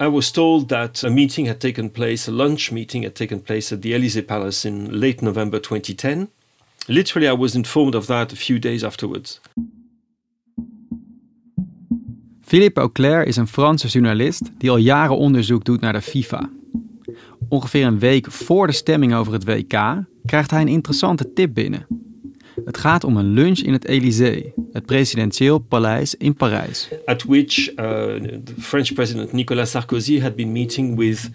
I was told that a meeting had taken place, a lunch meeting had taken place at the Elysee Palace in late November 2010. Literally, I was informed of that a few days afterwards. Philippe Auclair is een Franse journalist die al jaren onderzoek doet naar de FIFA. Ongeveer een week voor de stemming over het WK krijgt hij een interessante tip binnen. Het gaat om een lunch in het Élysée, het presidentieel paleis in Parijs. At which uh, the French President Nicolas Sarkozy had been meeting with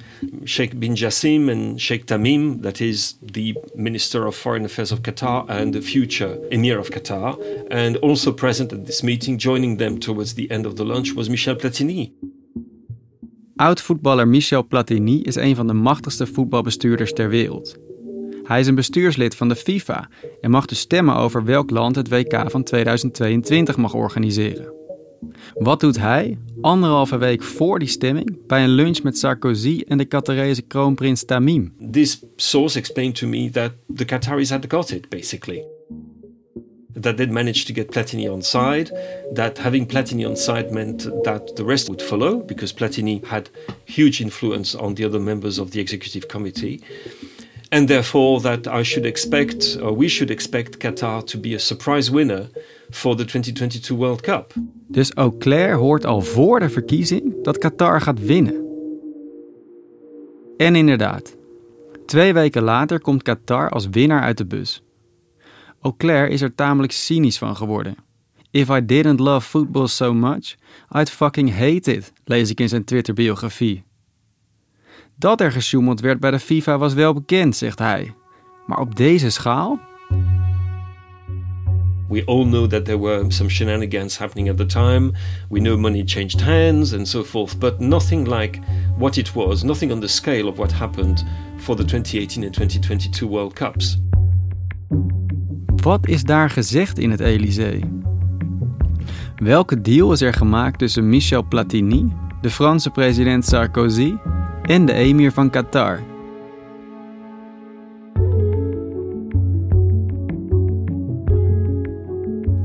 Sheikh bin Jassim and Sheikh Tamim, that is the Minister of Foreign Affairs of Qatar and the future Emir of Qatar. And also present at this meeting, joining them towards the end of the lunch, was Michel Platini. Oud-voetballer Michel Platini is een van de machtigste voetbalbestuurders ter wereld. Hij is een bestuurslid van de FIFA en mag dus stemmen over welk land het WK van 2022 mag organiseren. Wat doet hij, anderhalve week voor die stemming, bij een lunch met Sarkozy en de Qatarese kroonprins Tamim? This source explained to me that the Qataris had got it, basically. That they'd managed to get Platini on side, that having Platini on side meant that the rest would follow, because Platini had huge influence on the other members of the executive committee. And therefore that I should expect, or we should expect Qatar to be a surprise winner for the 2022 World Cup. Dus Auclair hoort al voor de verkiezing dat Qatar gaat winnen. En inderdaad, twee weken later komt Qatar als winnaar uit de bus. Auclair is er tamelijk cynisch van geworden. If I didn't love football so much, I'd fucking hate it, lees ik in zijn Twitter-biografie. Dat er gesjoemeld werd bij de FIFA was wel bekend, zegt hij. Maar op deze schaal? We all know that there were some shenanigans happening at the time. We know money changed hands and so forth, but nothing like what it was, nothing on the scale of what happened for the 2018 and 2022 World Cups. Wat is daar gezegd in het Elysée? Welke deal is er gemaakt tussen Michel Platini, de Franse president Sarkozy en de emir van Qatar.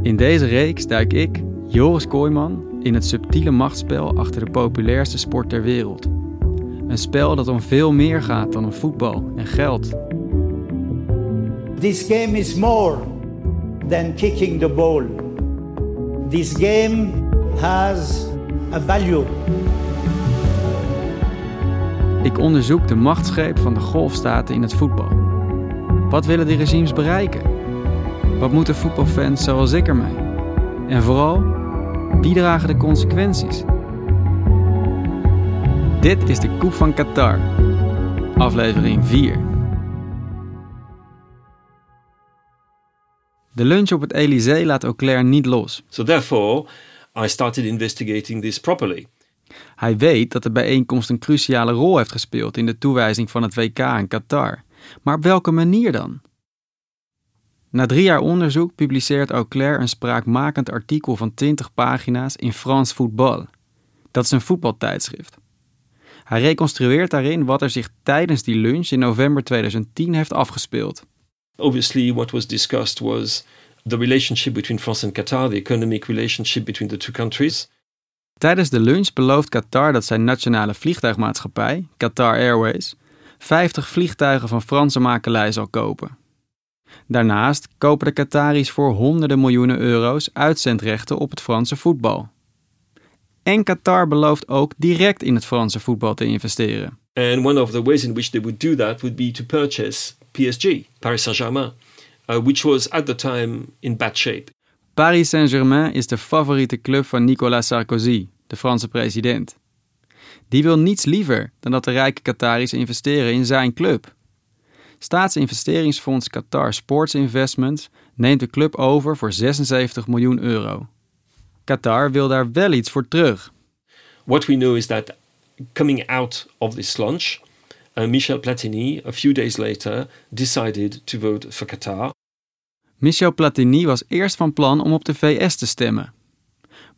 In deze reeks duik ik, Joris Kooijman, in het subtiele machtsspel achter de populairste sport ter wereld. Een spel dat om veel meer gaat dan om voetbal en geld. This game is more than kicking the ball. This game has a value. Ik onderzoek de machtsgreep van de golfstaten in het voetbal. Wat willen die regimes bereiken? Wat moeten voetbalfans zoals ik ermee? En vooral, wie dragen de consequenties? Dit is de Koep van Qatar, aflevering 4. De lunch op het Elysée laat Auclair niet los. So therefore, I started investigating this properly. Hij weet dat de bijeenkomst een cruciale rol heeft gespeeld in de toewijzing van het WK in Qatar. Maar op welke manier dan? Na drie jaar onderzoek publiceert Auclair een spraakmakend artikel van 20 pagina's in France Football. Dat is een voetbaltijdschrift. Hij reconstrueert daarin wat er zich tijdens die lunch in november 2010 heeft afgespeeld. Obviously, what was discussed was the relationship between France and Qatar, the economic relationship between the two countries. Tijdens de lunch belooft Qatar dat zijn nationale vliegtuigmaatschappij, Qatar Airways, 50 vliegtuigen van Franse makelij zal kopen. Daarnaast kopen de Qataris voor honderden miljoenen euro's uitzendrechten op het Franse voetbal. En Qatar belooft ook direct in het Franse voetbal te investeren. And one of the ways in which they would do that would be to purchase PSG, Paris Saint-Germain. uh, which was at the time in bad shape. Paris Saint-Germain is de favoriete club van Nicolas Sarkozy, de Franse president. Die wil niets liever dan dat de rijke Qataris investeren in zijn club. Staatsinvesteringsfonds Qatar Sports Investments neemt de club over voor 76 miljoen euro. Qatar wil daar wel iets voor terug. What we know is that coming out of this launch, uh, Michel Platini, a few days later, decided to vote for Qatar. Michel Platini was eerst van plan om op de VS te stemmen.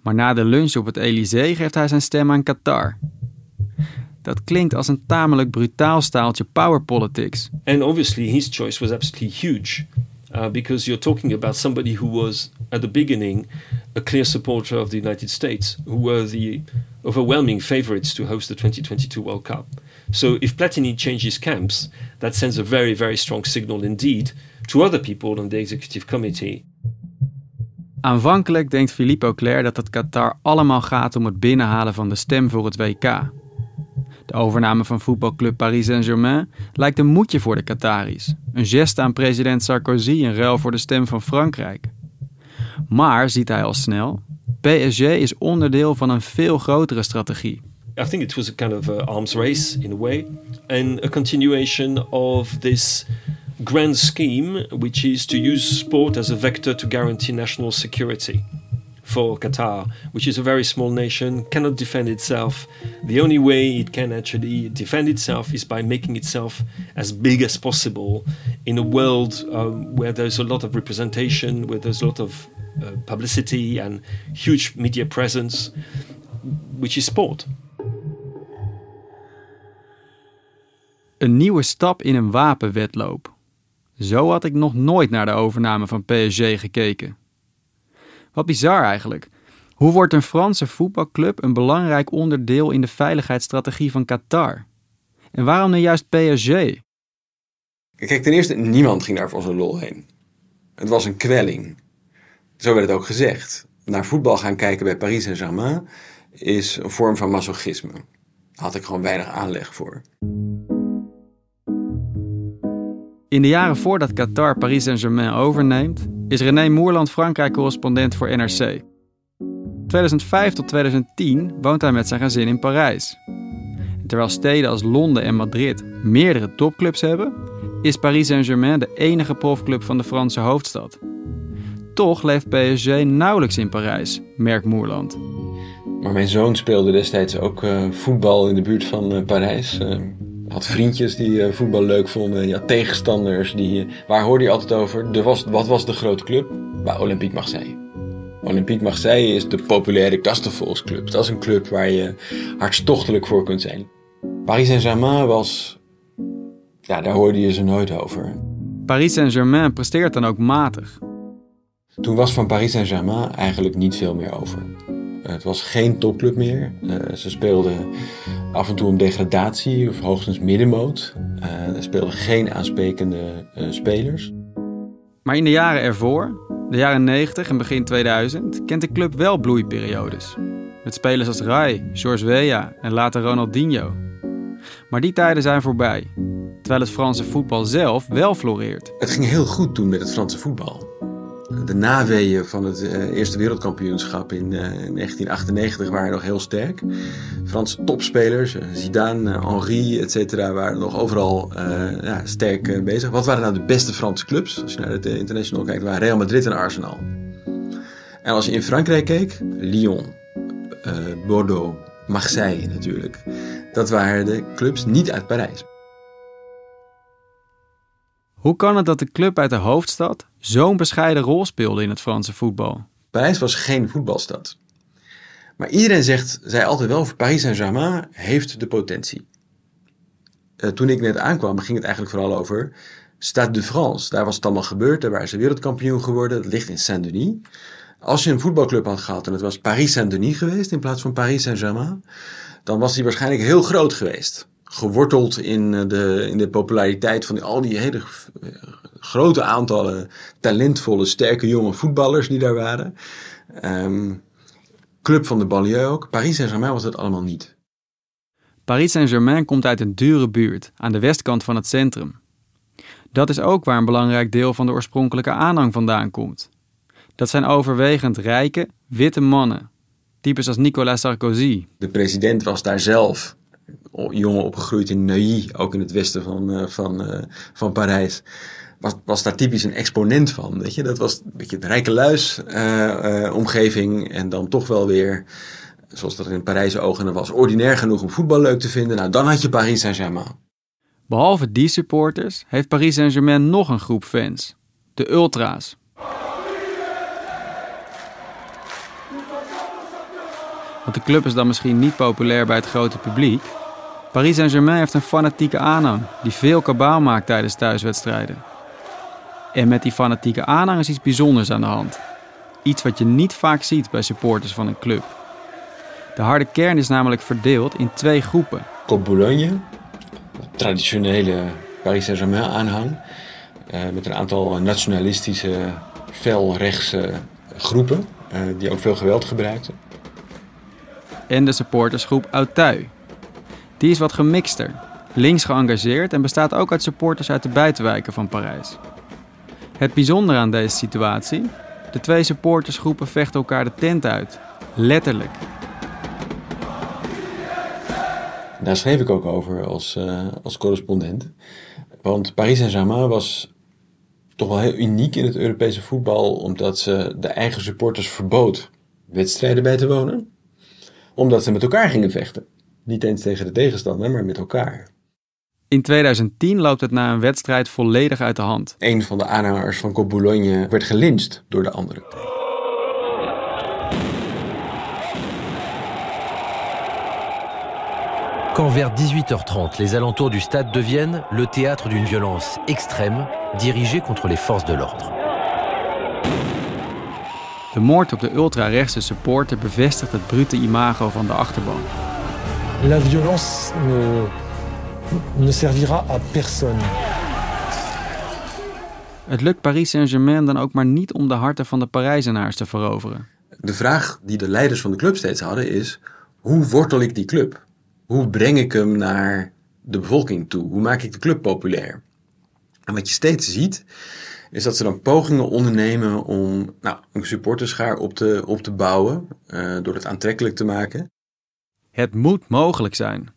Maar na de lunch op het Elysée geeft hij zijn stem aan Qatar. Dat klinkt als een tamelijk brutaal staaltje power politics. And obviously, his choice was absolutely huge uh, because you're talking about somebody who was, at the beginning, a clear supporter of the United States, who were the overwhelming favorites to host the 2022 World Cup. So, if Platini changes camps, that sends a very, very strong signal indeed to other people on the executive committee. Aanvankelijk denkt Philippe Auclair dat het Qatar allemaal gaat om het binnenhalen van de stem voor het WK. De overname van voetbalclub Paris Saint-Germain lijkt een moedje voor de Qataris. Een geste aan president Sarkozy in ruil voor de stem van Frankrijk. Maar, ziet hij al snel, PSG is onderdeel van een veel grotere strategie. I think it was a kind of a arms race in a way, and a continuation of this grand scheme, which is to use sport as a vector to guarantee national security for Qatar, which is a very small nation, cannot defend itself. The only way it can actually defend itself is by making itself as big as possible in a world um, where there's a lot of representation, where there's a lot of uh, publicity and huge media presence, which is sport. Een nieuwe stap in een wapenwedloop. Zo had ik nog nooit naar de overname van PSG gekeken. Wat bizar eigenlijk. Hoe wordt een Franse voetbalclub een belangrijk onderdeel in de veiligheidsstrategie van Qatar? En waarom nu juist PSG? Kijk, ten eerste, niemand ging daar voor zijn lol heen. Het was een kwelling. Zo werd het ook gezegd. Naar voetbal gaan kijken bij Paris Saint-Germain is een vorm van masochisme. Daar had ik gewoon weinig aanleg voor. In de jaren voordat Qatar Paris Saint-Germain overneemt, is René Moerland Frankrijk-correspondent voor NRC. 2005 tot 2010 woont hij met zijn gezin in Parijs. terwijl steden als Londen en Madrid meerdere topclubs hebben, is Paris Saint-Germain de enige profclub van de Franse hoofdstad. Toch leeft PSG nauwelijks in Parijs, merkt Moerland. Maar mijn zoon speelde destijds ook uh, voetbal in de buurt van uh, Parijs. Uh, had vriendjes die uh, voetbal leuk vonden. Ja, tegenstanders. Die, waar hoorde je altijd over? Er was, wat was de grote club? Bij Olympique Marseille. Olympique Marseille is de populaire Gastenvolksclub. Dat is een club waar je hartstochtelijk voor kunt zijn. Paris Saint-Germain was... Ja, daar hoorde je ze nooit over. Paris Saint-Germain presteert dan ook matig. Toen was van Paris Saint-Germain eigenlijk niet veel meer over. Het was geen topclub meer. Uh, ze speelden af en toe om degradatie of hoogstens middenmoot. Uh, er speelden geen aansprekende uh, spelers. Maar in de jaren ervoor, de jaren 90 en begin 2000, kent de club wel bloeiperiodes. Met spelers als Rai, Georges Weah en later Ronaldinho. Maar die tijden zijn voorbij. Terwijl het Franse voetbal zelf wel floreert. Het ging heel goed toen met het Franse voetbal de naweeën van het uh, Eerste Wereldkampioenschap in uh, 1998 waren nog heel sterk. Franse topspelers, uh, Zidane, Henri, et cetera, waren nog overal ja, sterk bezig. Wat waren nou de beste Franse clubs? Als je naar het international kijkt, waren Real Madrid en Arsenal. En als je in Frankrijk keek, Lyon, Bordeaux, Marseille natuurlijk. Dat waren de clubs niet uit Parijs. Hoe kan het dat de club uit de hoofdstad zo'n bescheiden rol speelde in het Franse voetbal? Parijs was geen voetbalstad. Maar iedereen zegt, zei altijd wel, Paris Saint-Germain heeft de potentie. Uh, toen ik net aankwam, ging het eigenlijk vooral over Stade de France. Daar was het allemaal gebeurd, daar waren ze wereldkampioen geworden. Dat ligt in Saint-Denis. Als je een voetbalclub had gehad en het was Paris Saint-Denis geweest in plaats van Paris Saint-Germain, dan was die waarschijnlijk heel groot geweest geworteld in eh, de, in de populariteit van al die hele eh, grote aantallen talentvolle, sterke jonge voetballers die daar waren. Um, Club van de banlieue ook. Paris Saint-Germain was dat allemaal niet. Paris Saint-Germain komt uit een dure buurt aan de westkant van het centrum. Dat is ook waar een belangrijk deel van de oorspronkelijke aanhang vandaan komt. Dat zijn overwegend rijke, witte mannen. Types als Nicolas Sarkozy. De president was daar zelf jongen opgegroeid in Neuilly, ook in het westen van, uh, van, uh, van Parijs. Was, was daar typisch een exponent van. Weet je? Dat was een beetje de rijke luis uh, omgeving. En dan toch wel weer, zoals dat in Parijse ogen was, ordinair genoeg om voetbal leuk te vinden. Nou, dan had je Paris Saint-Germain. Behalve die supporters heeft Paris Saint-Germain nog een groep fans. De Ultra's. Want de club is dan misschien niet populair bij het grote publiek. Paris Saint-Germain heeft een fanatieke aanhang die veel kabaal maakt tijdens thuiswedstrijden. En met die fanatieke aanhang is iets bijzonders aan de hand. Iets wat je niet vaak ziet bij supporters van een club. De harde kern is namelijk verdeeld in twee groepen. Cop Boulogne, traditionele Paris Saint-Germain aanhang. Uh, met een aantal nationalistische, felrechtse groepen. Uh, die ook veel geweld gebruikten. En de supportersgroep Auteuil. Die is wat gemixter, links geëngageerd en bestaat ook uit supporters uit de buitenwijken van Parijs. Het bijzondere aan deze situatie: de twee supportersgroepen vechten elkaar de tent uit. Letterlijk. Daar schreef ik ook over als, uh, als correspondent. Want Paris Saint-Germain was toch wel heel uniek in het Europese voetbal, omdat ze de eigen supporters verbood wedstrijden bij te wonen, omdat ze met elkaar gingen vechten. Niet eens tegen de tegenstander, maar met elkaar. In 2010 loopt het na een wedstrijd volledig uit de hand. Een van de aanhangers van Cop Boulogne werd gelincht door de andere. Quand vers 18h30, les alentours du stade deviennent le théâtre d'une violence extrême dirigée contre les forces de l'ordre. De moord op de ultra-rechtse supporter bevestigt het brute imago van de achterban. La violence ne, ne servira à personne. Het lukt Paris Saint-Germain dan ook maar niet om de harten van de Parijzenaars te veroveren. De vraag die de leiders van de club steeds hadden is: hoe wortel ik die club? Hoe breng ik hem naar de bevolking toe? Hoe maak ik de club populair? En wat je steeds ziet, is dat ze dan pogingen ondernemen om nou, een supporterschaar op te, op te bouwen, uh, door het aantrekkelijk te maken. Het moet mogelijk zijn.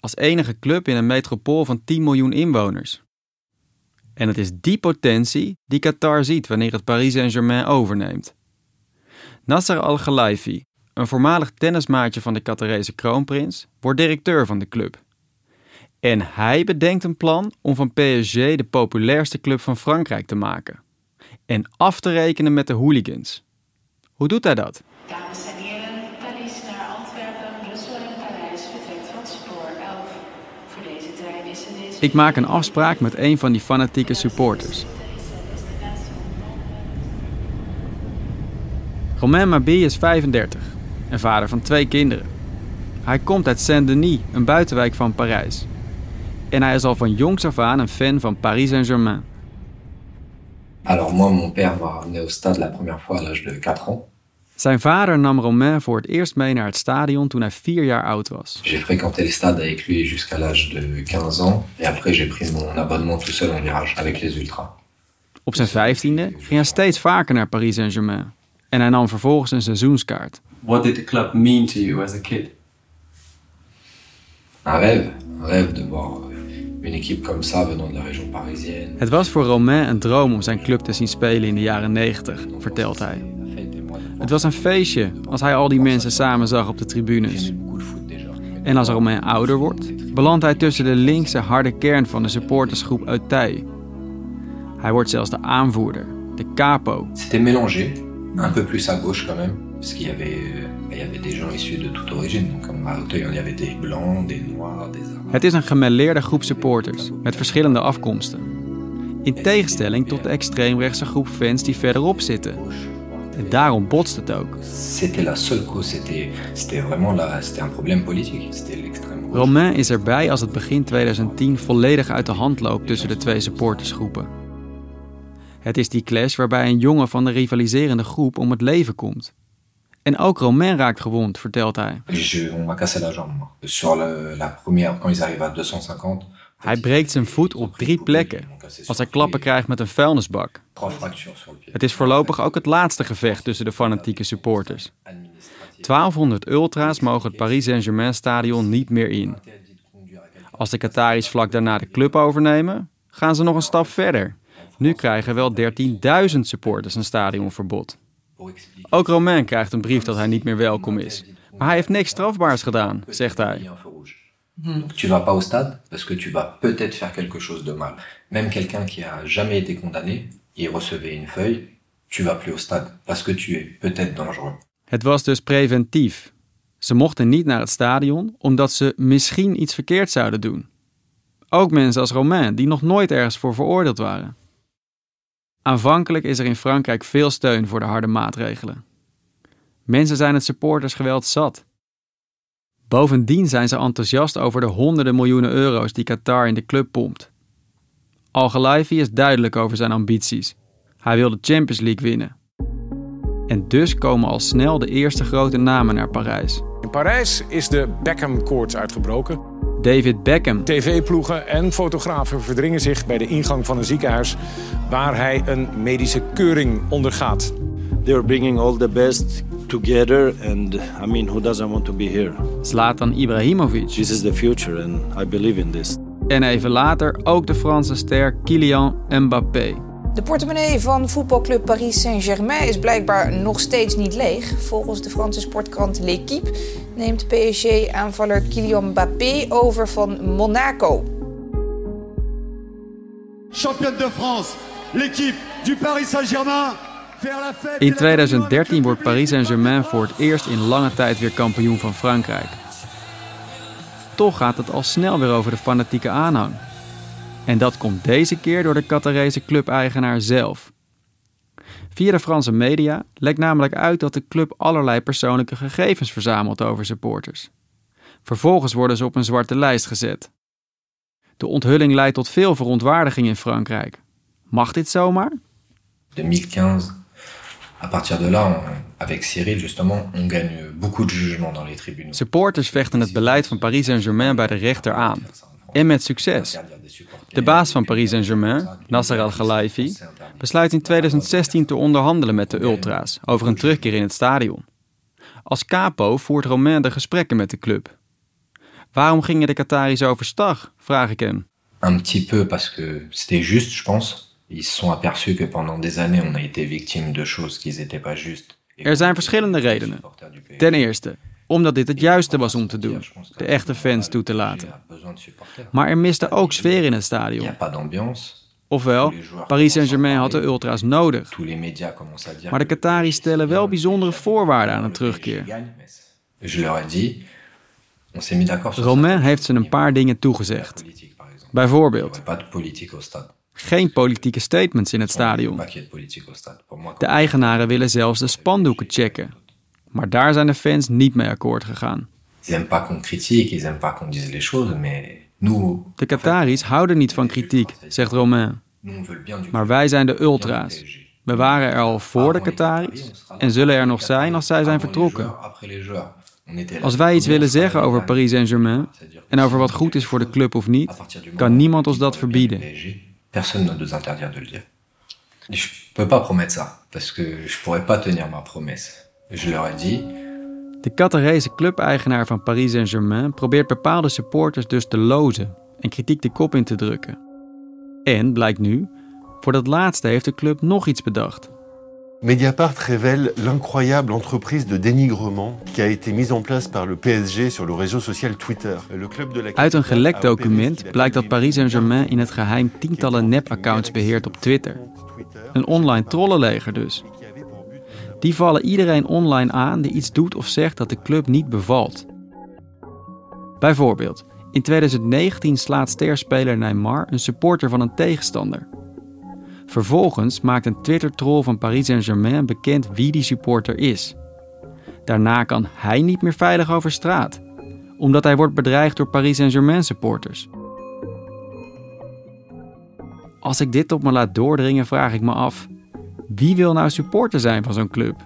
Als enige club in een metropool van 10 miljoen inwoners. En het is die potentie die Qatar ziet wanneer het Paris Saint-Germain overneemt. Nasser Al-Khelaifi, een voormalig tennismaatje van de Qatarese kroonprins, wordt directeur van de club. En hij bedenkt een plan om van PSG de populairste club van Frankrijk te maken. En af te rekenen met de hooligans. Hoe doet hij dat? Dames en heren, Paris naar Antwerpen, Brussel en Parijs vertrekt van spoor 11. Voor deze trein is in deze... Ik maak een afspraak met een van die fanatieke supporters. Romain Mabi is 35 en vader van twee kinderen. Hij komt uit Saint-Denis, een buitenwijk van Parijs. En hij is al van jongs af aan een fan van Paris Saint-Germain. Alors moi, mon père ramené au stade la première fois à l'âge de 4 ans. Zijn vader nam Romain voor het eerst mee naar het stadion toen hij vier jaar oud was. J'ai fréquenté le stade avec lui jusqu'à l'âge de 15 ans. Et après, j'ai pris mon abonnement tout seul en virage avec les ultras. Op zijn vijftiende ging hij steeds vaker naar Paris Saint-Germain. En hij nam vervolgens een seizoenskaart. What did the club mean to you as a kid? Un rêve, un rêve de voir une équipe comme ça venant de la région parisienne. Het was voor Romain een droom om zijn club te zien spelen in de jaren 90, vertelt hij. Het was een feestje als hij al die mensen samen zag op de tribunes. En als Romain ouder wordt, belandt hij tussen de linkse harde kern van de supportersgroep Auteuil. Hij wordt zelfs de aanvoerder, de capo. C'était mélangé, un peu plus à gauche quand même, parce qu'il y avait, il y avait des gens issus de toute origine. Donc comme à Auteuil, il y avait des blancs, des noirs, des arabes. Het is een gemêleerde groep supporters met verschillende afkomsten. In tegenstelling tot de extreemrechtse groep fans die verderop zitten. En daarom botst het ook. Romain is erbij als het begin 2010 volledig uit de hand loopt tussen de twee supportersgroepen. Het is die clash waarbij een jongen van de rivaliserende groep om het leven komt. En ook Romain raakt gewond, vertelt hij. Je, on m'a cassé la jambe. moi. Sur le- la première, quand ils arrivent à 250, Hij breekt zijn voet op drie plekken als hij klappen krijgt met een vuilnisbak. Het is voorlopig ook het laatste gevecht tussen de fanatieke supporters. 1200 ultra's mogen het Paris Saint-Germain stadion niet meer in. Als de Qataris vlak daarna de club overnemen, gaan ze nog een stap verder. Nu krijgen wel 13.000 supporters een stadionverbod. Ook Romain krijgt een brief dat hij niet meer welkom is. Maar hij heeft niks strafbaars gedaan, zegt hij. Donc tu vas pas au stade parce que tu vas peut-être faire quelque chose de mal. Même quelqu'un qui a jamais été condamné, il recevait une feuille, tu vas plus au stade parce que tu es peut-être dangereux. Het was dus preventief. Ze mochten niet naar het stadion omdat ze misschien iets verkeerd zouden doen. Ook mensen als Romain, die nog nooit ergens voor veroordeeld waren. Aanvankelijk is er in Frankrijk veel steun voor de harde maatregelen. Mensen zijn het supportersgeweld zat. Bovendien zijn ze enthousiast over de honderden miljoenen euro's die Qatar in de club pompt. Al Khelaifi is duidelijk over zijn ambities. Hij wil de Champions League winnen. En dus komen al snel de eerste grote namen naar Parijs. In Parijs is de Beckham-koorts uitgebroken. David Beckham. TV-ploegen en fotografen verdringen zich bij de ingang van een ziekenhuis waar hij een medische keuring ondergaat. They're bringing all the best together and I mean who doesn't want to be here? Zlatan Ibrahimovic. This is the future and I believe in this. En even later ook de Franse ster Kylian Mbappé. De portemonnee van voetbalclub Paris Saint-Germain is blijkbaar nog steeds niet leeg. Volgens de Franse sportkrant L'Equipe neemt PSG-aanvaller Kylian Mbappé over van Monaco. Championne de France, l'équipe du Paris Saint-Germain in 2013 wordt Paris Saint-Germain voor het eerst in lange tijd weer kampioen van Frankrijk. Toch gaat het al snel weer over de fanatieke aanhang. En dat komt deze keer door de Qatarese clubeigenaar zelf. Via de Franse media lekt namelijk uit dat de club allerlei persoonlijke gegevens verzamelt over supporters. Vervolgens worden ze op een zwarte lijst gezet. De onthulling leidt tot veel verontwaardiging in Frankrijk. Mag dit zomaar? 2015 à partir de là, avec Cyril justement, on gagne beaucoup de jugements dans les tribunaux. Supporters vechten het beleid van Paris Saint-Germain bij de rechter aan. En met succes. De baas van Paris Saint-Germain, Nasser Al-Khelaifi, besluit in 2016 te onderhandelen met de ultra's over een terugkeer in het stadion. Als capo voert Romain de gesprekken met de club. Waarom gingen de Qataris overstag, vraag ik hem. Un petit peu parce que c'était juste, je pense. Ils se sont aperçus que pendant des années on a été victime de choses qui n'étaient pas justes. Er zijn verschillende redenen. Ten eerste, omdat dit het juiste was om te doen, de echte fans toe te laten. Maar er miste ook sfeer in het stadion. Ofwel, Paris Saint-Germain had de ultra's nodig. Maar de Qataris stellen wel bijzondere voorwaarden aan een terugkeer. Romain heeft ze een paar dingen toegezegd. Bijvoorbeeld, geen politieke statements in het stadion. De eigenaren willen zelfs de spandoeken checken. Maar daar zijn de fans niet mee akkoord gegaan. De Qataris houden niet van kritiek, zegt Romain. Maar wij zijn de ultra's. We waren er al voor de Qataris en zullen er nog zijn als zij zijn vertrokken. Als wij iets willen zeggen over Paris Saint-Germain en over wat goed is voor de club of niet, kan niemand ons dat verbieden. Personne ne nous interdire de le dire. Je peux pas promettre ça, parce que je pourrais pas tenir ma promesse. Je leur ai dit. De Qatarese clubeigenaar van Paris Saint-Germain probeert bepaalde supporters dus te lozen en kritiek de kop in te drukken. En, blijkt nu, voor dat laatste heeft de club nog iets bedacht. Mediapart révèle l'incroyable entreprise de dénigrement qui a été mise en place par le PSG sur le réseau social Twitter. Le club de la Uit een gelekt document blijkt dat Paris Saint-Germain in het geheim tientallen nep-accounts beheert op Twitter. Een online trollenleger dus. Die vallen iedereen online aan die iets doet of zegt dat de club niet bevalt. Bijvoorbeeld, in 2019 slaat sterspeler Neymar een supporter van een tegenstander. Vervolgens maakt een Twitter-troll van Paris Saint-Germain bekend wie die supporter is. Daarna kan hij niet meer veilig over straat, omdat hij wordt bedreigd door Paris Saint-Germain supporters. Als ik dit op me laat doordringen, vraag ik me af: wie wil nou supporter zijn van zo'n club?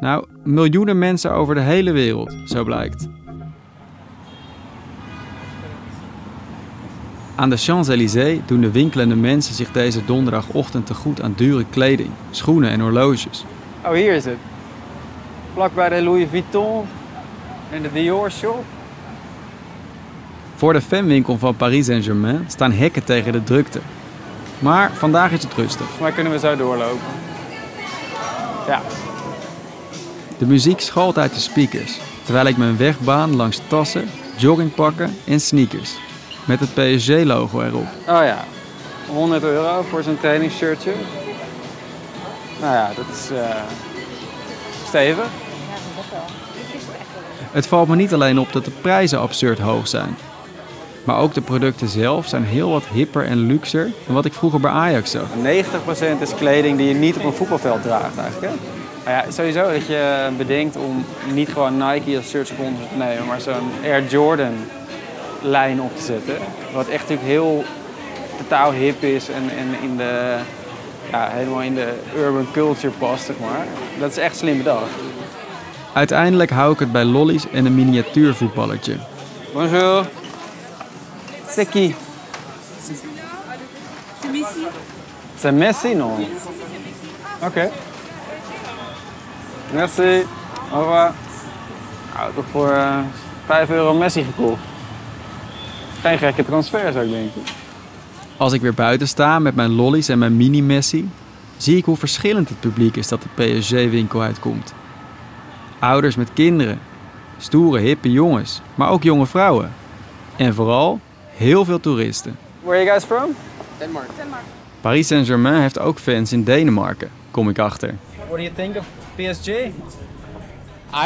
Nou, miljoenen mensen over de hele wereld, zo blijkt. Aan de Champs-Élysées doen de winkelende mensen zich deze donderdagochtend te goed aan dure kleding, schoenen en horloges. Oh, hier is het. Vlak bij de Louis Vuitton en de Dior shop. Voor de fanwinkel van Paris Saint-Germain staan hekken tegen de drukte. Maar vandaag is het rustig. Maar kunnen we zo doorlopen. Ja. De muziek schalt uit de speakers, terwijl ik mijn weg baan langs tassen, joggingpakken en sneakers. Met het PSG-logo erop. Oh ja, 100 euro voor zo'n trainingsshirtje. Nou ja, dat is eh stevig. Het valt me niet alleen op dat de prijzen absurd hoog zijn. Maar ook de producten zelf zijn heel wat hipper en luxer dan wat ik vroeger bij Ajax zag. 90% is kleding die je niet op een voetbalveld draagt eigenlijk. Hè? Nou ja, sowieso dat je bedenkt om niet gewoon Nike als shirt sponsor te nemen, maar zo'n Air Jordan lijn op te zetten. Wat echt natuurlijk heel totaal hip is en, en in de, ja, helemaal in de urban culture past, zeg maar. Dat is echt slim bedacht. Uiteindelijk hou ik het bij lollies en een miniatuurvoetballertje. Bonjour. C'est qui? C'est Messi, non? Oké. Merci. Au revoir. Nou, toch voor eh 5 euro Messi gekocht. Geen gekke transfer, zou ik denken. Als ik weer buiten sta met mijn lollies en mijn mini-Messi, zie ik hoe verschillend het publiek is dat de PSG-winkel uitkomt. Ouders met kinderen, stoere, hippe jongens, maar ook jonge vrouwen. En vooral heel veel toeristen. Where are you guys from? Denmark. Paris Saint-Germain heeft ook fans in Denemarken, kom ik achter. What do you think of PSG?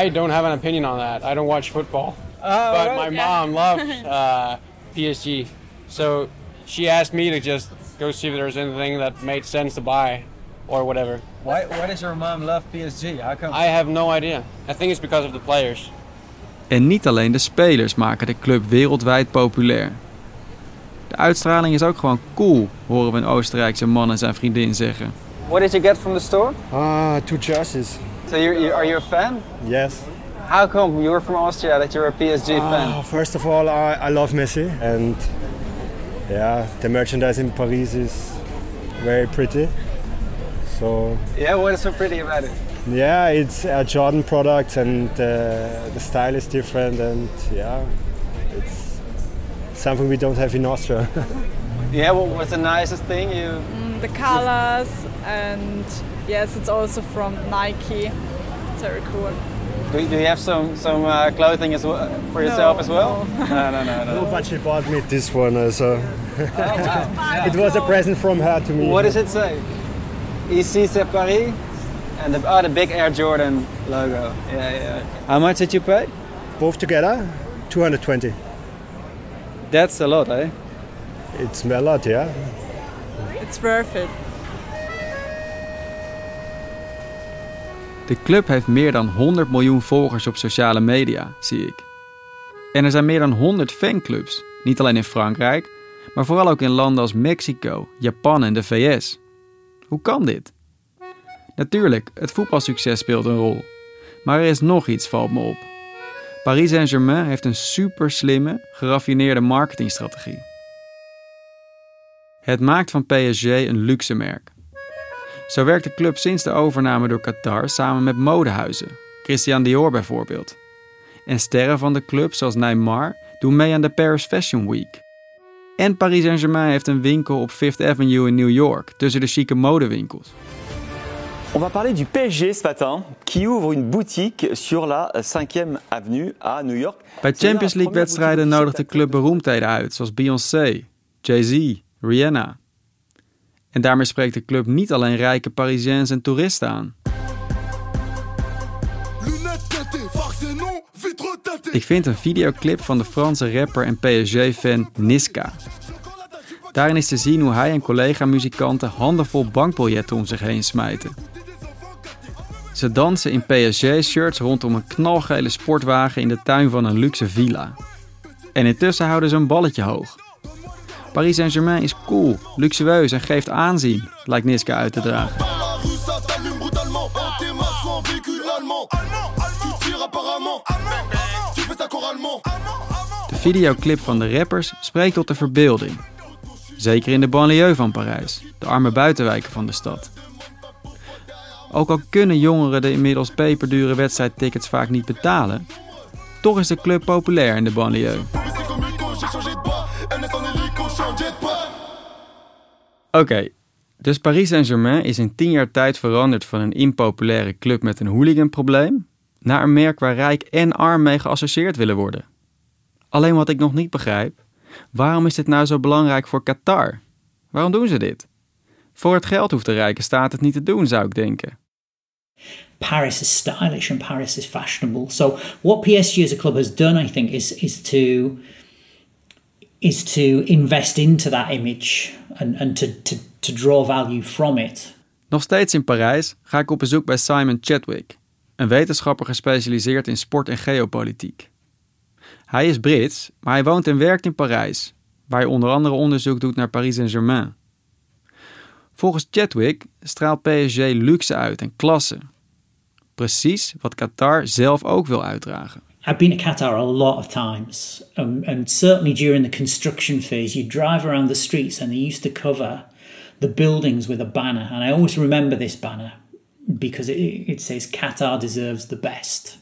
I don't have an opinion on that. I don't watch football. Oh, but my mom loves uh, PSG. So she asked me to just go see if there's anything that made sense to buy or whatever. Why, why does your mom love PSG? How come? I have no idea. I think it's because of the players. En niet alleen de spelers maken de club wereldwijd populair. De uitstraling is ook gewoon cool, horen we een Oostenrijkse man en zijn vriendin zeggen. What did you get from the store? Ah, two jerseys. So you are you a fan? Yes. How come you're from Austria that you're a PSG Ah, fan? first of all, I, I love Messi, and yeah, the merchandise in Paris is very pretty. So Yeah, what is so pretty about it? yeah, it's a Jordan product, and uh, the style is different, and yeah, it's something we don't have in Austria. Yeah, what was the nicest thing you? Mm, the colors and yes, it's also from Nike. It's very cool. Do, do you have some some uh, clothing as well for yourself No, as well? no. no, no, no. no. no, but she bought me this one, uh, so it was a present from her to me. What does it say? Ici c'est Paris, and the, oh, the big Air Jordan logo. Yeah, yeah. How much did you pay? Both together, 220. That's a lot, eh? It's a lot, yeah. It's worth it. De club heeft meer dan 100 miljoen volgers op sociale media, zie ik. En er zijn meer dan 100 fanclubs, niet alleen in Frankrijk, maar vooral ook in landen als Mexico, Japan en de VS. Hoe kan dit? Natuurlijk, het voetbalsucces speelt een rol. Maar er is nog iets, valt me op. Paris Saint-Germain heeft een super slimme, geraffineerde marketingstrategie. Het maakt van PSG een luxe merk. Zo werkt de club sinds de overname door Qatar samen met modehuizen, Christian Dior bijvoorbeeld. En sterren van de club zoals Neymar doen mee aan de Paris Fashion Week. En Paris Saint-Germain heeft een winkel op Fifth Avenue in New York, tussen de chique modewinkels. On va parler du PSG ce matin, qui ouvre une boutique sur la 5e avenue à New York. Bij Champions League wedstrijden nodigt de club beroemdheden uit, zoals Beyoncé, Jay-Z, Rihanna. En daarmee spreekt de club niet alleen rijke Parisiens en toeristen aan. Ik vind een videoclip van de Franse rapper en PSG-fan Niska. Daarin is te zien hoe hij en collega-muzikanten handenvol bankbiljetten om zich heen smijten. Ze dansen in PSG-shirts rondom een knalgele sportwagen in de tuin van een luxe villa. En intussen houden ze een balletje hoog. Paris Saint-Germain is cool, luxueus en geeft aanzien, lijkt Niska uit te dragen. De videoclip van de rappers spreekt tot de verbeelding. Zeker in de banlieue van Parijs, de arme buitenwijken van de stad. Ook al kunnen jongeren de inmiddels peperdure wedstrijdtickets vaak niet betalen, toch is de club populair in de banlieue. Oké, dus Paris Saint-Germain is in tien jaar tijd veranderd van een impopulaire club met een hooliganprobleem naar een merk waar rijk en arm mee geassocieerd willen worden. Alleen wat ik nog niet begrijp, waarom is dit nou zo belangrijk voor Qatar? Waarom doen ze dit? Voor het geld hoeft de rijke staat het niet te doen, zou ik denken. Paris is stylish and Paris is fashionable. So what PSG as a club has done, I think, is is to is to invest into that image and, and to, to, to draw value from it. Nog steeds in Parijs ga ik op bezoek bij Simon Chadwick, een wetenschapper gespecialiseerd in sport en geopolitiek. Hij is Brits, maar hij woont en werkt in Parijs, waar hij onder andere onderzoek doet naar Paris Saint-Germain. Volgens Chadwick straalt PSG luxe uit en klasse. Precies wat Qatar zelf ook wil uitdragen. I've been to Qatar a lot of times, um, and certainly during the construction phase, you drive around the streets and they used to cover the buildings with a banner. And I always remember this banner because it, it says Qatar deserves the best.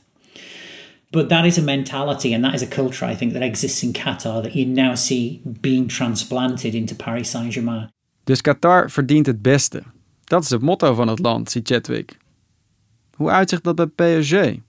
But that is a mentality and that is a culture, I think, that exists in Qatar that you now see being transplanted into Paris Saint Germain. Dus Qatar verdient het beste. Dat is het motto van het land, ziet Chadwick. Hoe uitzicht dat bij PSG?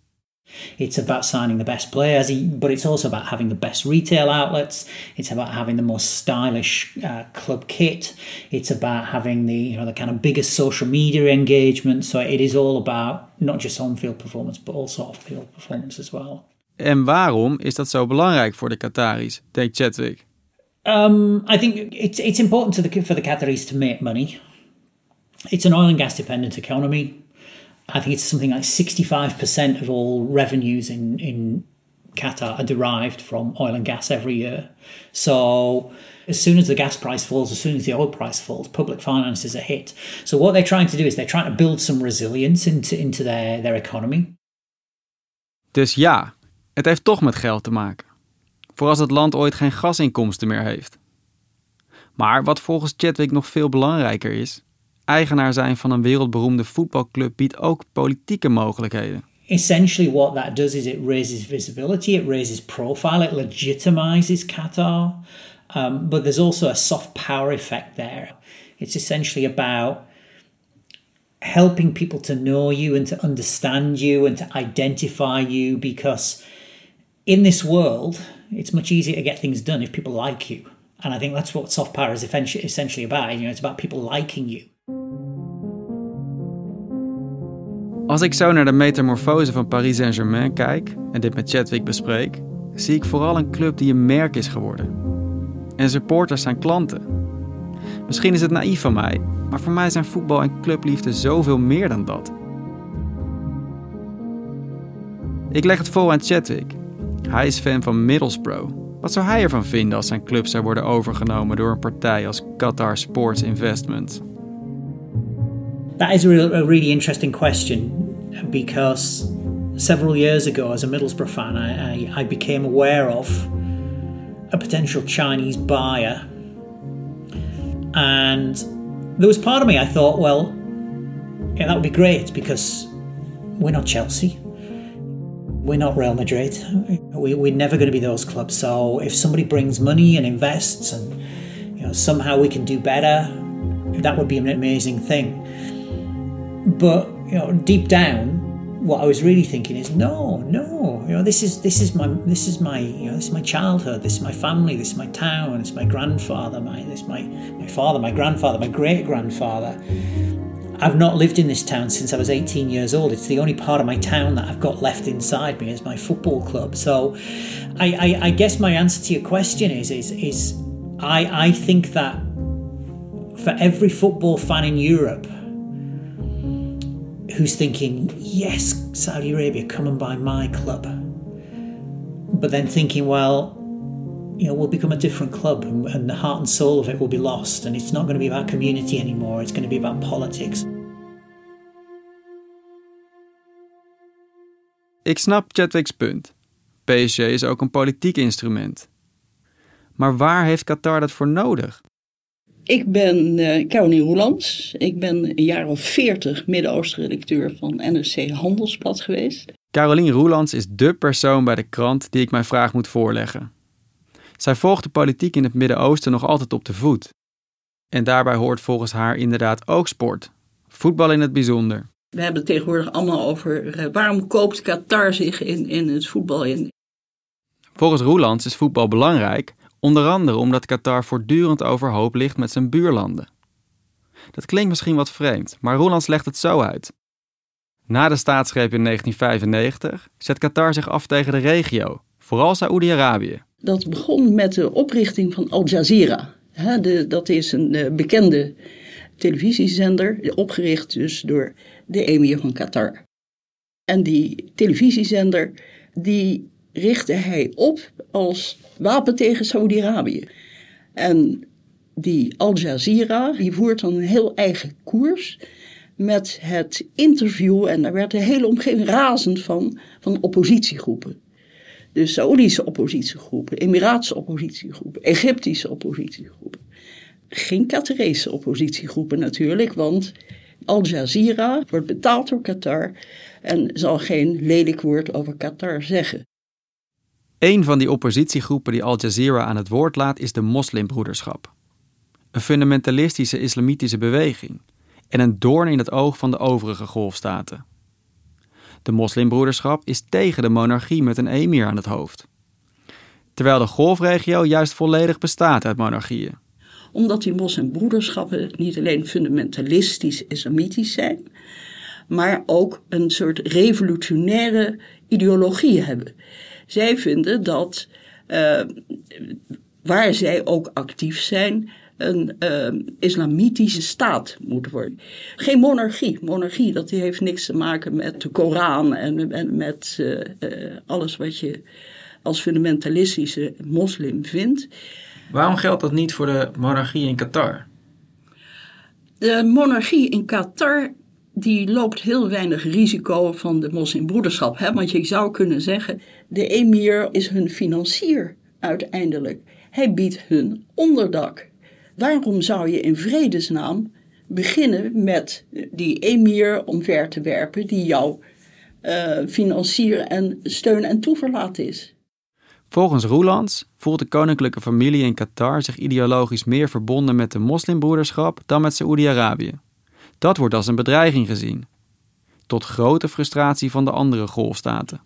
It's about signing the best players, but it's also about having the best retail outlets. It's about having the most stylish uh, club kit. It's about having the you know the kind of biggest social media engagement. So it is all about not just on-field performance, but also off-field performance as well. En waarom is dat zo belangrijk voor de Qataris, denkt Chadwick? Um, I think it's it's important to the, for the Qataris to make money. It's an oil and gas dependent economy. I think it's something like 65% of all revenues in, in Qatar are derived from oil and gas every year. So as soon as the gas price falls, as soon as the oil price falls, public finances are hit. So what they're trying to do is they're trying to build some resilience into, into their, their economy. Dus ja, het heeft toch met geld te maken. Voor als het land ooit geen gasinkomsten meer heeft. Maar wat volgens Chadwick nog veel belangrijker is, eigenaar zijn van een wereldberoemde voetbalclub biedt ook politieke mogelijkheden. Essentially, what that does is it raises visibility, it raises profile, it legitimizes Qatar. Um, but there's also a soft power effect there. It's essentially about helping people to know you and to understand you and to identify you because in this world, it's much easier to get things done if people like you. And I think that's what soft power is essentially about. You know, it's about people liking you. Als ik zo naar de metamorfose van Paris Saint-Germain kijk en dit met Chadwick bespreek, zie ik vooral een club die een merk is geworden. En supporters zijn klanten. Misschien is het naïef van mij, maar voor mij zijn voetbal en clubliefde zoveel meer dan dat. Ik leg het voor aan Chadwick. Hij is fan van Middlesbrough. Wat zou hij ervan vinden als zijn club zou worden overgenomen door een partij als Qatar Sports Investment? That is a really interesting question because several years ago, as a Middlesbrough fan, I, I, I became aware of a potential Chinese buyer. And there was part of me I thought, well, yeah, that would be great because we're not Chelsea. We're not Real Madrid. We, we're never going to be those clubs. So if somebody brings money and invests and you know somehow we can do better, that would be an amazing thing. But you know, deep down, what I was really thinking is, no, no, you know, this is this is my this is my you know this is my childhood, this is my family, this is my town, it's my grandfather, my this is my my father, my grandfather, my great grandfather. I've not lived in this town since I was 18 years old. It's the only part of my town that I've got left inside me as my football club. So, I, I, I guess my answer to your question is is is I I think that for every football fan in Europe who's thinking, yes, Saudi Arabia, come and buy my club. But then thinking, well, you know, we'll become a different club and the heart and soul of it will be lost. And it's not going to be about community anymore, it's going to be about politics. Ik snap Chadwick's punt. PSG is ook een politiek instrument. Maar waar heeft Qatar dat voor nodig? Ik ben uh, Caroline Roelands. Ik ben een jaar of veertig Midden-Oosten-redacteur van NRC Handelsblad geweest. Caroline Roelands is dé persoon bij de krant die ik mijn vraag moet voorleggen. Zij volgt de politiek in het Midden-Oosten nog altijd op de voet. En daarbij hoort volgens haar inderdaad ook sport. Voetbal in het bijzonder. We hebben het tegenwoordig allemaal over uh, waarom koopt Qatar zich in, in het voetbal in. Volgens Roelands is voetbal belangrijk, onder andere omdat Qatar voortdurend overhoop ligt met zijn buurlanden. Dat klinkt misschien wat vreemd, maar Roelands legt het zo uit. Na de staatsgreep in 1995 zet Qatar zich af tegen de regio, vooral Saoedi-Arabië. Dat begon met de oprichting van Al Jazeera. de, dat is een uh, bekende televisiezender, opgericht dus door de emir van Qatar. En die televisiezender, die richtte hij op als wapen tegen Saudi-Arabië. En die Al Jazeera, die voert dan een heel eigen koers met het interview, en daar werd de hele omgeving razend van, van oppositiegroepen. Dus Saoedische oppositiegroepen, Emiraatse oppositiegroepen, Egyptische oppositiegroepen. Geen Qatarese oppositiegroepen natuurlijk, want Al Jazeera wordt betaald door Qatar en zal geen lelijk woord over Qatar zeggen. Een van die oppositiegroepen die Al Jazeera aan het woord laat is de Moslimbroederschap. Een fundamentalistische islamitische beweging en een doorn in het oog van de overige golfstaten. De moslimbroederschap is tegen de monarchie met een emir aan het hoofd. Terwijl de golfregio juist volledig bestaat uit monarchieën. Omdat die moslimbroederschappen niet alleen fundamentalistisch islamitisch zijn, maar ook een soort revolutionaire ideologie hebben. Zij vinden dat uh, waar zij ook actief zijn, een uh, islamitische staat moet worden. Geen monarchie. Monarchie, dat heeft niks te maken met de Koran en, en met uh, uh, alles wat je als fundamentalistische moslim vindt. Waarom geldt dat niet voor de monarchie in Qatar? De monarchie in Qatar die loopt heel weinig risico van de moslimbroederschap. Hè? Want je zou kunnen zeggen, de emir is hun financier uiteindelijk. Hij biedt hun onderdak. Waarom zou je in vredesnaam beginnen met die emir omver te werpen die jouw uh, financier en steun en toeverlaat is? Volgens Roelands voelt de koninklijke familie in Qatar zich ideologisch meer verbonden met de moslimbroederschap dan met Saoedi-Arabië. Dat wordt als een bedreiging gezien, tot grote frustratie van de andere golfstaten.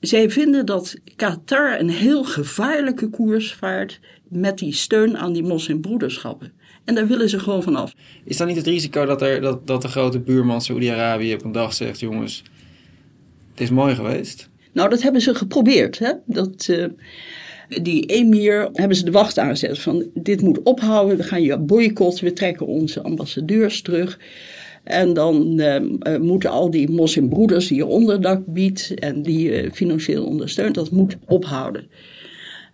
Zij vinden dat Qatar een heel gevaarlijke koers vaart met die steun aan die moslimbroederschappen. En daar willen ze gewoon vanaf. Is dan niet het risico dat, er, dat, dat de grote buurman Saoedi-Arabië op een dag zegt: jongens, het is mooi geweest? Nou, dat hebben ze geprobeerd. Hè? Dat, uh, die emir hebben ze de wacht aangezet van dit moet ophouden, we gaan je boycotten, we trekken onze ambassadeurs terug. En dan uh, moeten al die moslimbroeders die je onderdak biedt en die je financieel ondersteunt, dat moet ophouden.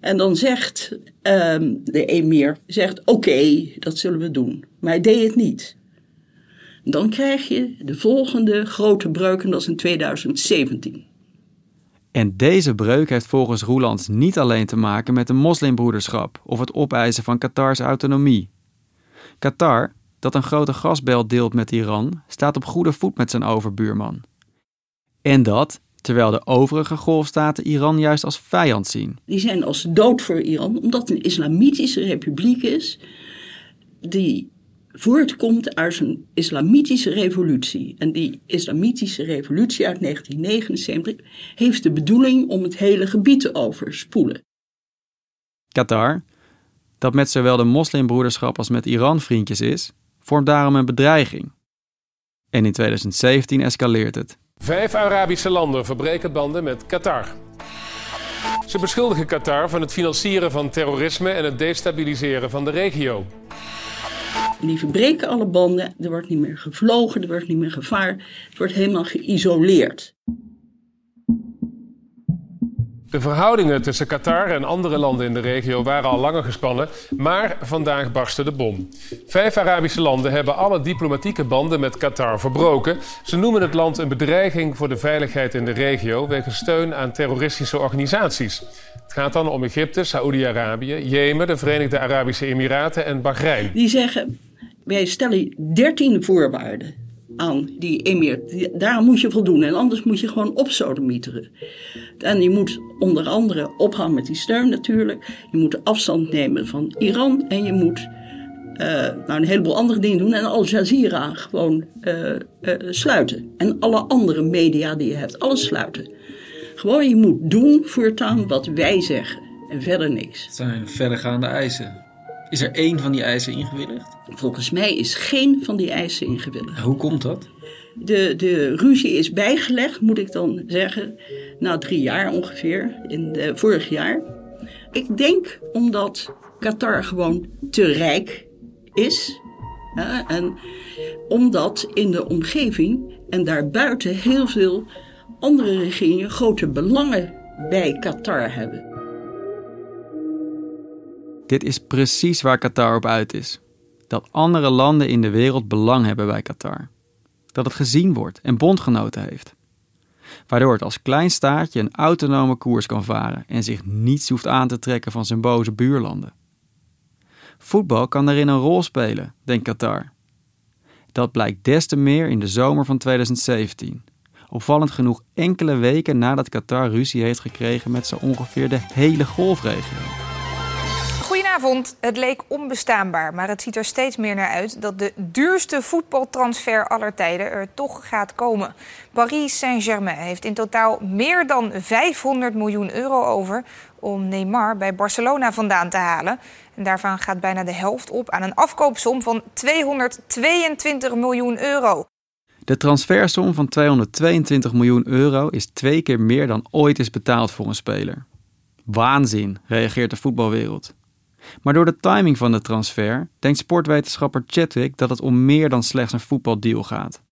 En dan zegt uh, de emir, zegt oké, dat zullen we doen. Maar hij deed het niet. Dan krijg je de volgende grote breuk en dat is in 2017. En deze breuk heeft volgens Roelands niet alleen te maken met de moslimbroederschap of het opeisen van Qatars autonomie. Qatar, dat een grote gasbel deelt met Iran, staat op goede voet met zijn overbuurman. En dat terwijl de overige golfstaten Iran juist als vijand zien. Die zijn als dood voor Iran, omdat het een islamitische republiek is die voortkomt uit een islamitische revolutie. En die islamitische revolutie uit 1979 heeft de bedoeling om het hele gebied te overspoelen. Qatar, dat met zowel de moslimbroederschap als met Iran vriendjes is, vormt daarom een bedreiging. En in 2017 escaleert het. Vijf Arabische landen verbreken banden met Qatar. Ze beschuldigen Qatar van het financieren van terrorisme en het destabiliseren van de regio. Die verbreken alle banden, er wordt niet meer gevlogen, er wordt niet meer gevaar, het wordt helemaal geïsoleerd. De verhoudingen tussen Qatar en andere landen in de regio waren al langer gespannen, maar vandaag barstte de bom. Vijf Arabische landen hebben alle diplomatieke banden met Qatar verbroken. Ze noemen het land een bedreiging voor de veiligheid in de regio wegens steun aan terroristische organisaties. Het gaat dan om Egypte, Saoedi-Arabië, Jemen, de Verenigde Arabische Emiraten en Bahrein. Die zeggen, wij stellen 13 voorwaarden aan die emir. Daar moet je voldoen en anders moet je gewoon opsodemieteren. En je moet onder andere ophouden met die steun natuurlijk. Je moet afstand nemen van Iran en je moet uh, nou, een heleboel andere dingen doen. En Al Jazeera gewoon uh, uh, sluiten. En alle andere media die je hebt, alles sluiten. Gewoon, je moet doen voortaan wat wij zeggen. En verder niks. Het zijn verregaande eisen. Is er één van die eisen ingewilligd? Volgens mij is geen van die eisen ingewilligd. Hoe komt dat? De, de ruzie is bijgelegd, moet ik dan zeggen, na drie jaar ongeveer, in de, vorig jaar. Ik denk omdat Qatar gewoon te rijk is. Ja, en omdat in de omgeving en daarbuiten heel veel andere regeringen grote belangen bij Qatar hebben. Dit is precies waar Qatar op uit is. Dat andere landen in de wereld belang hebben bij Qatar. Dat het gezien wordt en bondgenoten heeft. Waardoor het als klein staatje een autonome koers kan varen en zich niets hoeft aan te trekken van zijn boze buurlanden. Voetbal kan daarin een rol spelen, denkt Qatar. Dat blijkt des te meer in de zomer van 2017. Opvallend genoeg enkele weken nadat Qatar ruzie heeft gekregen met zo ongeveer de hele golfregio. Goedenavond. Het leek onbestaanbaar, maar het ziet er steeds meer naar uit dat de duurste voetbaltransfer aller tijden er toch gaat komen. Paris Saint-Germain heeft in totaal meer dan 500 miljoen euro over om Neymar bij Barcelona vandaan te halen. En daarvan gaat bijna de helft op aan een afkoopsom van 222 miljoen euro. De transfersom van 222 miljoen euro is twee keer meer dan ooit is betaald voor een speler. Waanzin, reageert de voetbalwereld. Maar door de timing van de transfer denkt sportwetenschapper Chadwick dat het om meer dan slechts een voetbaldeal gaat.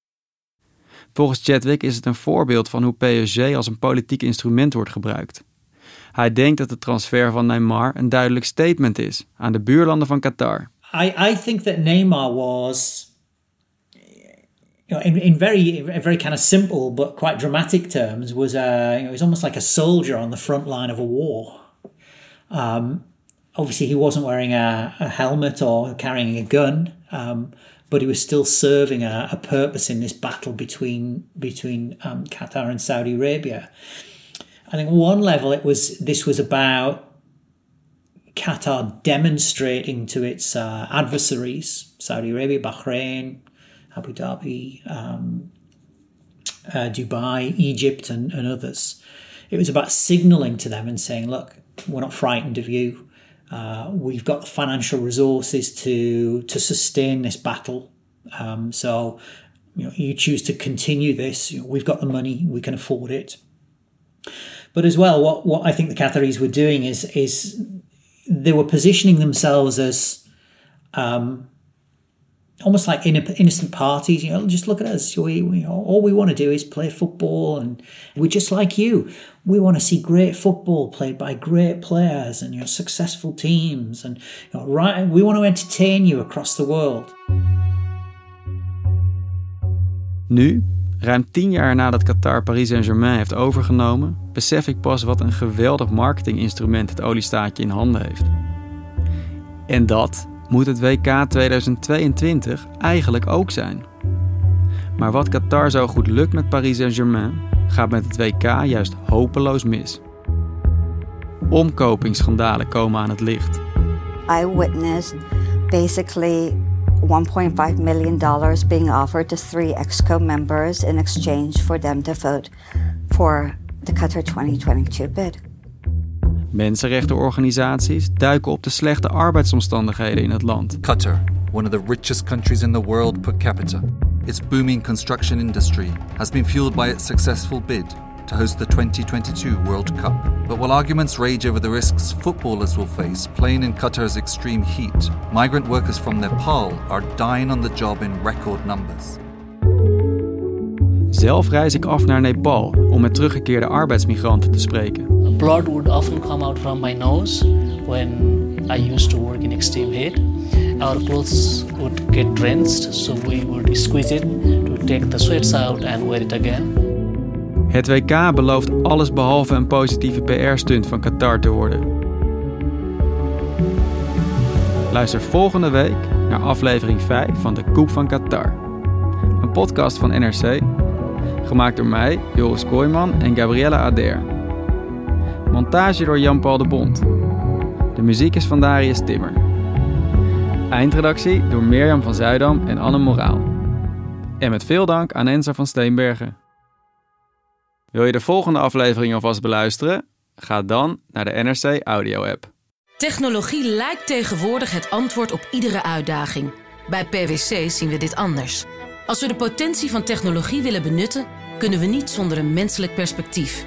Volgens Chadwick is het een voorbeeld van hoe PSG als een politiek instrument wordt gebruikt. Hij denkt dat de transfer van Neymar een duidelijk statement is aan de buurlanden van Qatar. I, I think that Neymar was you know, in, in very very kind of simple but quite dramatic terms, was a you know, almost like a soldier on the front line of a war. Um, obviously, he wasn't wearing a, a, helmet or carrying a gun, um, but he was still serving a, a, purpose in this battle between between um, Qatar and Saudi Arabia. I think one level it was this was about Qatar demonstrating to its uh, adversaries, Saudi Arabia, Bahrain, Abu Dhabi, um, uh, Dubai, Egypt, and, and, others. It was about signaling to them and saying, look, we're not frightened of you. Uh, we've got the financial resources to to sustain this battle. Um, so, you know, you choose to continue this. You know, we've got the money; we can afford it. But as well, what what I think the Qataris were doing is is they were positioning themselves as um, almost like innocent parties. You know, just look at us. We, all we want to do is play football, and we're just like you. We want to see great football played by great players and your successful teams, and you know, right. We want to entertain you across the world. Nu, ruim tien jaar nadat Qatar Paris Saint-Germain heeft overgenomen, besef ik pas wat een geweldig marketinginstrument het oliestaatje in handen heeft. En dat moet het WK 2022 eigenlijk ook zijn. Maar wat Qatar zo goed lukt met Paris Saint-Germain, gaat met het WK juist hopeloos mis. Omkopingsschandalen komen aan het licht. I witnessed basically 1.5 million dollars being offered to three EXCO members in exchange for them to vote for the Qatar 2022 bid. Mensenrechtenorganisaties duiken op de slechte arbeidsomstandigheden in het land. Qatar, one of the richest countries in the world per capita. Its booming construction industry has been fueled by its successful bid to host the 2022 World Cup. But while arguments rage over the risks footballers will face playing in Qatar's extreme heat, migrant workers from Nepal are dying on the job in record numbers. Zelf reis ik af naar Nepal om met teruggekeerde arbeidsmigranten te spreken. Blood would often come out from my nose when I used to work in extreme heat. Our clothes would get drenched, so we would squeeze it to take the sweats out and wear it again. Het WK belooft alles behalve een positieve PR-stunt van Qatar te worden. Luister volgende week naar aflevering 5 van de Koep van Qatar. Een podcast van NRC, gemaakt door mij, Joris Kooijman en Gabriella Ader. Montage door Jan-Paul de Bond. De muziek is van Darius Timmer. Eindredactie door Mirjam van Zuidam en Anne Moraal. En met veel dank aan Enza van Steenbergen. Wil je de volgende aflevering alvast beluisteren? Ga dan naar de NRC Audio app. Technologie lijkt tegenwoordig het antwoord op iedere uitdaging. Bij PwC zien we dit anders. Als we de potentie van technologie willen benutten, kunnen we niet zonder een menselijk perspectief.